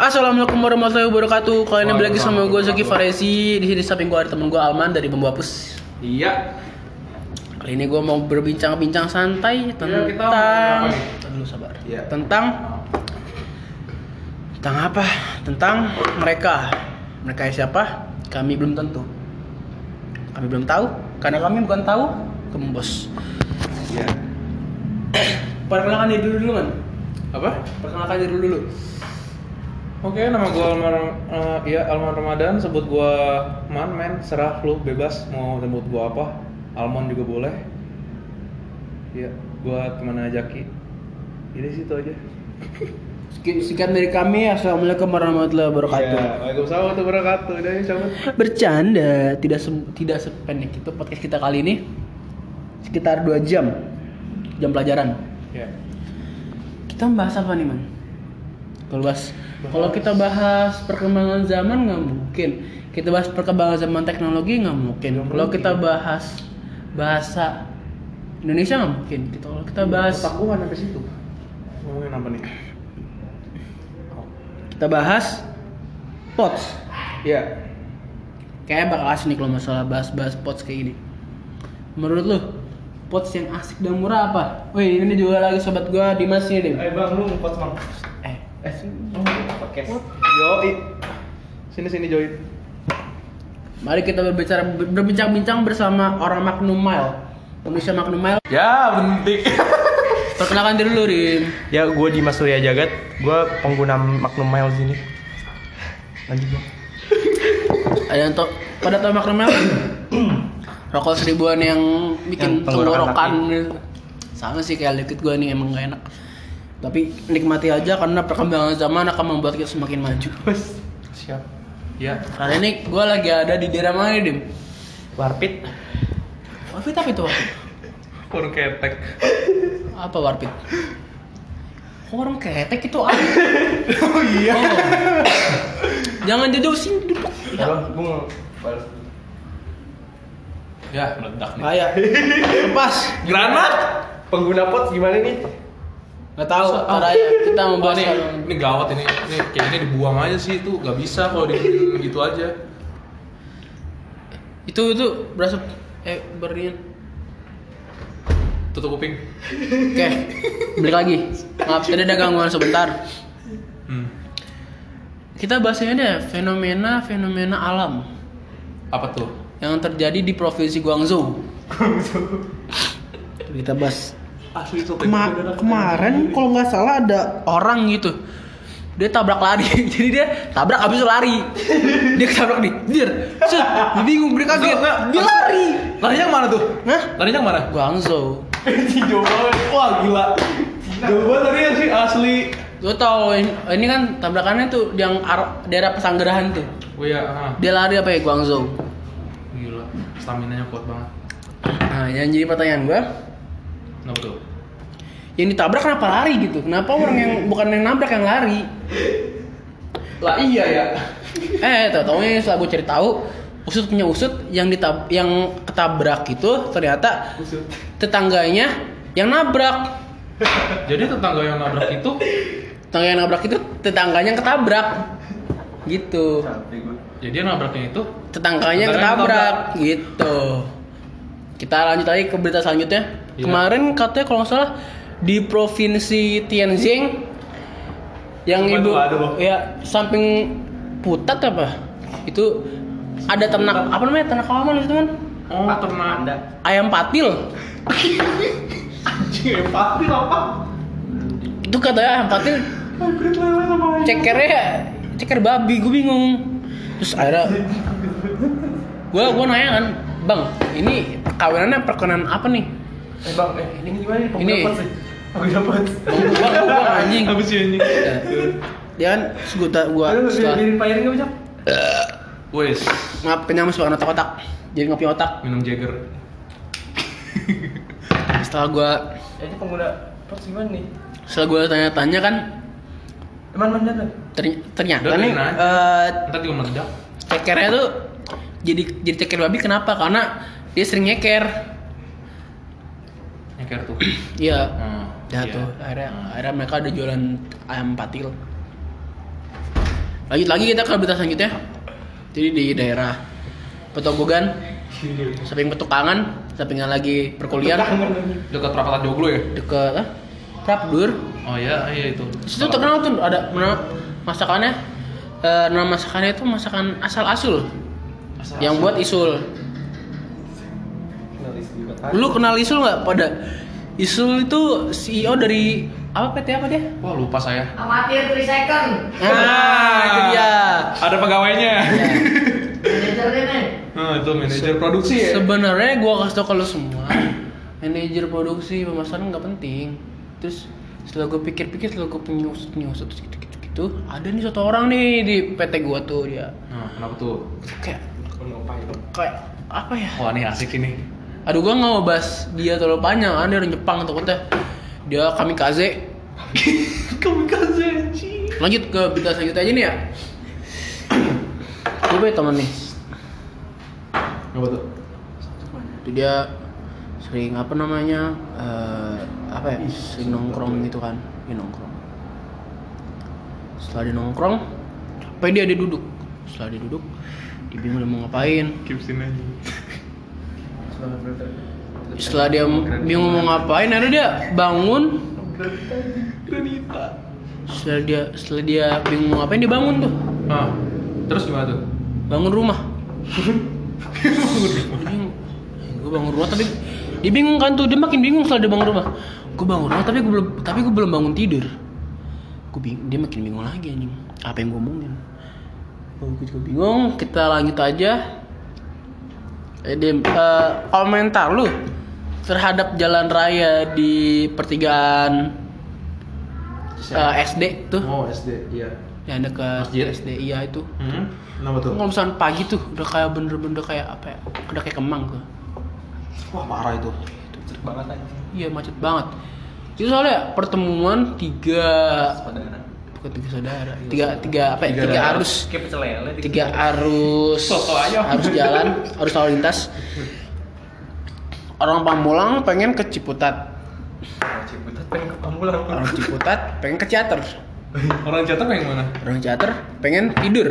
Assalamualaikum warahmatullahi wabarakatuh. Kali ini lagi sama gue Zaki Faresi. Di sini samping gue ada temen gue Alman dari Bambu Hapus. Iya. Kali ini gue mau berbincang-bincang santai tentang kita apa nih? Tunggu dulu sabar. Iya. Tentang tentang apa? Tentang mereka. Mereka siapa? Kami belum tentu. Kami belum tahu karena kami bukan tahu kembos. Iya. Perkenalkan diri dulu dulu kan. Apa? Perkenalkan diri dulu dulu. Oke, nama gue Alman, eh, iya Alman Ramadan. Sebut gue Man, men. Serah lu, bebas mau sebut gue apa. Almon juga boleh. Iya, gue temannya Jaki. Ini situ aja. Sekian dari kami. Assalamualaikum warahmatullahi wabarakatuh. Iya, Waalaikumsalam warahmatullahi wabarakatuh. Udah ya, cabut. Bercanda, tidak se- tidak sependek itu podcast kita kali ini sekitar 2 jam jam pelajaran. Iya. Kita bahas apa nih, Man? Kalau bahas kalau kita bahas perkembangan zaman nggak mungkin. Kita bahas perkembangan zaman teknologi nggak mungkin. Kalau kita bahas bahasa Indonesia nggak mungkin. Kita kalau kita bahas Otak gua sampai situ. Ngomongin apa nih? kita bahas pots. Iya. Kayak bakal asik nih kalau masalah bahas-bahas pots kayak gini. Menurut lu, pots yang asik dan murah apa? Wih, ini juga lagi sobat gua Dimas nih, Dim. Eh bang, lu ngepot bang. Eh, Eh, podcast. Yoi. Sini sini join. mari kita berbicara berbincang-bincang bersama orang Magnum Mile. Indonesia Magnum Mile. Ya, bentik. Perkenalkan diri dulu, Dim. ya, gue Dimas Surya Jagat. Gue pengguna Magnum Mile sini. Lanjut bang. Ada yang pada tau Magnum Mile? Rokok seribuan yang bikin Yang tenggorokan gitu. Sama sih kayak liquid gua nih emang gak enak. Tapi nikmati aja karena perkembangan zaman akan membuat kita semakin maju. Siap. Ya. Kali ini gue lagi ada di daerah mana nih, Dim? Warpit. Warpit apa itu warpit? Kurang ketek. Apa warpit? Orang ketek itu apa? Oh iya. Jangan jauh sini duduk. Ya, gue. Ya, meledak nih. bahaya. Lepas. Granat. Pengguna pot gimana nih? Gak tahu. Ntar aja kita mau Oh, bahas ini, ini gawat ini. Ini kayak gini dibuang aja sih itu gak bisa kalau di gitu aja. Itu itu berasa eh berian. Tutup kuping. Oke, balik lagi. Maaf, tadi ada gangguan sebentar. Hmm. Kita bahasnya deh fenomena fenomena alam Apa tuh? yang terjadi di provinsi Guangzhou. kita bahas Asli itu. Kema- kemarin kalau nggak salah ada orang gitu dia tabrak lari jadi dia tabrak habis lari dia ketabrak nih dir set dia bingung dia kaget dia lari Larinya ke mana tuh? Hah? Larinya ke mana? Guangzhou Jauh banget. Wah gila. Jauh banget larinya sih asli. lo tau ini, kan tabrakannya tuh yang daerah pesanggerahan tuh Oh iya, ah. dia lari apa ya Guangzhou gila. Stamina nya kuat banget. nah yang jadi pertanyaan gua Kenapa tuh? yang ditabrak kenapa lari gitu kenapa orang yang bukan yang nabrak yang lari Lah iya ya. Eh, tau taunya setelah gue cari tahu, usut punya usut yang ditab yang ketabrak itu ternyata tetangganya yang nabrak. Jadi tetangga yang nabrak itu Tetangga yang nabrak itu tetangganya yang ketabrak. Gitu. jadi yang nabraknya itu Tetangganya yang Tetangganya yang ketabrak gitu. Kita lanjut lagi ke berita selanjutnya. Iya. Kemarin katanya kalau nggak salah di provinsi Tianjin yang Apa ibu? Aduh. ya samping putat apa? Itu ada ternak apa namanya? Ternak halaman itu kan? Oh. ternak ayam patil. Anjing empati apa? itu katanya ayam patil. Cekernya ceker babi gue bingung. Terus akhirnya gue gue nanya kan bang ini perkawinannya perkenan apa nih Eh bang, eh ini gimana nih? Ini. Sih. Pot. gua gua gua anjing Apa sih anjing? Ya. dia kan seguta gua setelah biarin payarin nggak bisa? Wes, ngap kenyang masuk makan otak-otak jadi ngopi otak minum Jagger. setelah gua Eh, ini pengguna pot gimana nih? setelah gua tanya-tanya kan Teman mana tuh? ter- ternyata nih eh, Ntar juga meledak. cekernya tuh jadi jadi ceker babi kenapa karena dia sering nyeker Nyeker tuh. iya Hmm, ya iya. tuh akhirnya akhirnya mereka ada jualan ayam patil Lanjut lagi kita ke berita selanjutnya. Jadi di daerah Petogogan, samping petukangan, sampingan lagi perkuliahan Dekat perapatan joglo ya? deket ah, Prapdur. Oh iya, iya itu. Situ terkenal tuh ada nama masakannya eh, nama masakannya itu masakan asal asul yang buat isul. Lu kenal isul nggak? Pada isul itu CEO dari apa PT apa dia? Wah lupa saya. Amatir 3 second. Nah, itu dia. Ada pegawainya. Manajernya nih. Nah itu manajer produksi ya. Sebenarnya gua kasih tau kalau semua manajer produksi pemasaran nggak penting. Terus setelah gue pikir-pikir, setelah gue penyusut penyusut terus gitu, gitu, gitu, ada nih satu orang nih di PT gua tuh dia Nah kenapa tuh? kayak kayak apa ya? Wah ini asik ini. Aduh gua nggak mau bahas dia terlalu panjang, dia orang Jepang tuh katanya. Dia kamikaze. Kamikaze anjing. Lanjut ke berita selanjutnya aja nih ya. Gue punya temen nih. Apa tuh? Itu dia sering apa namanya eh, apa ya sering nongkrong gitu kan dia nongkrong setelah dia nongkrong capek dia dia duduk setelah dia duduk dia bingung dia mau ngapain Kipsin aja. Setelah dia bingung mau ngapain akhirnya dia bangun. Granita. setelah dia setelah dia bingung mau ngapain dia bangun tuh. Nah, terus gimana tuh? bangun rumah. Gue bangun rumah tapi dia bingung kan tuh dia makin bingung setelah dia bangun rumah. Gue bangun rumah tapi gue belum tapi gue belum bangun tidur. Gue bingung dia makin bingung lagi anjing. Apa yang gue omongin? Oh, gue juga bingung kita lanjut aja eh, Dim, eh, komentar lu terhadap jalan raya di pertigaan eh, SD tuh Oh SD, iya. yang dekat Masjid? SD iya itu Hmm? Kenapa tuh? misalnya pagi tuh udah kayak bener-bener kayak apa ya udah kayak kemang tuh Wah parah itu. iya macet banget itu soalnya pertemuan tiga bukan tiga saudara tiga tiga apa ya? Tiga tiga arus. Lele tiga arus Soto ayam. arus jalan arus lalu lintas. Orang Pamulang pengen ke Ciputat. Ciputat pengen ke Pamulang. orang Ciputat pengen ke Ciater. Orang jatuh yang mana? orang Ciater pengen tidur.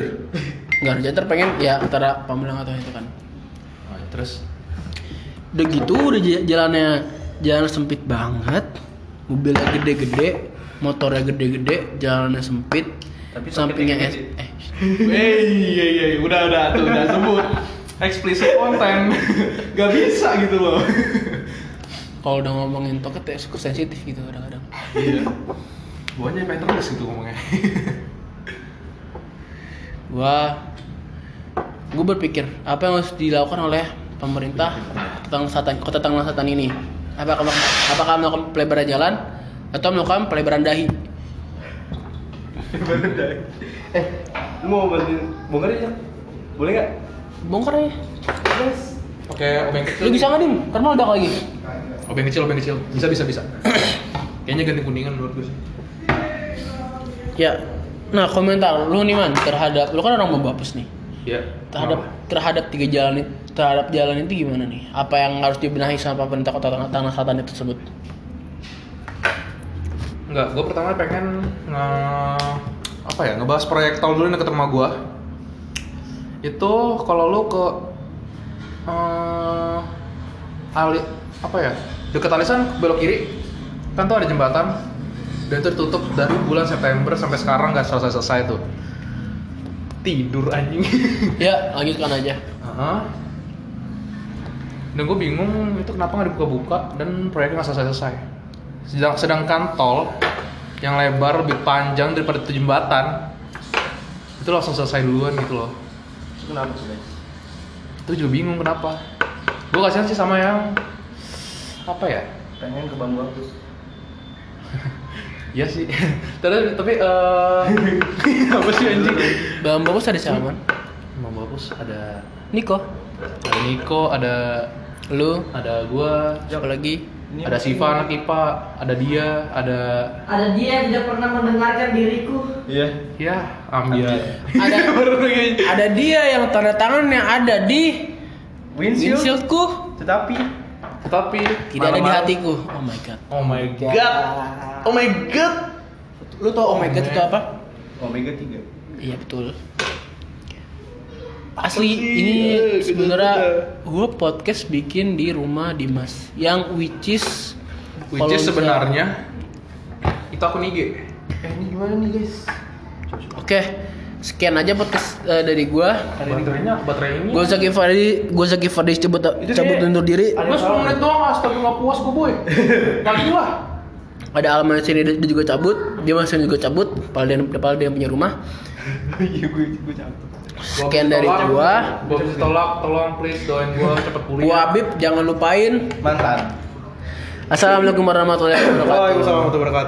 Nggak orang Ciater pengen ya antara Pamulang atau itu kan. Oh, terus? Udah gitu udah jalannya jalan sempit banget mobilnya gede-gede motornya gede-gede jalannya sempit Tapi sampingnya es eh iya iya iya. udah udah tuh udah sebut. Eksplisit konten gak bisa gitu loh. Kalau udah ngomongin toket ya suka sensitif gitu kadang-kadang. Iya. Buahnya pengen terus gitu ngomongnya. Gua gua berpikir apa yang harus dilakukan oleh pemerintah tentang kota Tangerang Selatan ini apakah apakah melakukan pelebaran jalan? Atau melakukan pelebaran dahi? Eh, lu mau bongkar ya? Boleh nggak? bongkar ya oke obeng kecil lu bisa nggak dim? Karena meledak lagi. Obeng kecil obeng kecil. Bisa bisa bisa. Kayaknya ganti kuningan menurut gue sih. Ya. Nah komentar lu nih man terhadap lu kan orang Babapus nih iya terhadap terhadap tiga jalan itu terhadap jalan itu gimana nih? Apa yang harus dibenahi sama pemerintah kota Tanah, Tanah Selatan itu tersebut? Enggak, gue pertama pengen nge apa ya ngebahas proyek tol dulu yang deket rumah gue. Itu kalau lu ke eh ali apa ya deket alisan belok kiri kan tuh ada jembatan dan itu ditutup dari bulan September sampai sekarang nggak selesai selesai tuh tidur anjing ya lanjutkan aja Heeh. Dan gue bingung itu kenapa nggak dibuka-buka dan proyeknya nggak selesai-selesai. Sedang, sedangkan tol yang lebar lebih panjang daripada itu jembatan itu langsung selesai duluan gitu loh. Kenapa sih? Itu juga bingung kenapa. Gue kasihan sih sama yang apa ya? Pengen ke Bambu Apus. Iya sih. tapi tapi eh apa sih anjing? Bang Bagus ada siapa man? Mau bagus ada Niko ada Niko, ada lu ada gua, siapa lagi ada Siva anak IPA, ada dia, ada Ada dia yang tidak pernah mendengarkan diriku. Iya. ya ambil. ada ada dia yang tanda tangan yang ada di Windshield. windshieldku Tetapi Tetapi tidak ada di hatiku oh my god Oh my god. Oh my god. lu tau oh my god itu apa Omega 3. Iya betul. Asli ini sebenarnya gue podcast bikin di rumah Dimas yang which is Which is sebenarnya itu akun IG. Eh ini gimana nih guys? Oke, sekian aja podcast eh, dari gue. Baterainya baterai ini. Gue Zaki Fardi, gue Zaki Fardi cabut cabut kayak- undur diri. Yang 10 salah menit doang astaga nggak puas gue boy. Kali lah. Ada Alman sini dia juga cabut, dia masih juga cabut. Dia, padahal dia punya rumah. Iya gue gue cabut. Sekian dari gua. Gua bisa tolak, tolong please doain gua cepet pulih. Gua Habib, jangan lupain. Mantan. Assalamualaikum warahmatullahi wabarakatuh. Waalaikumsalam warahmatullahi wabarakatuh.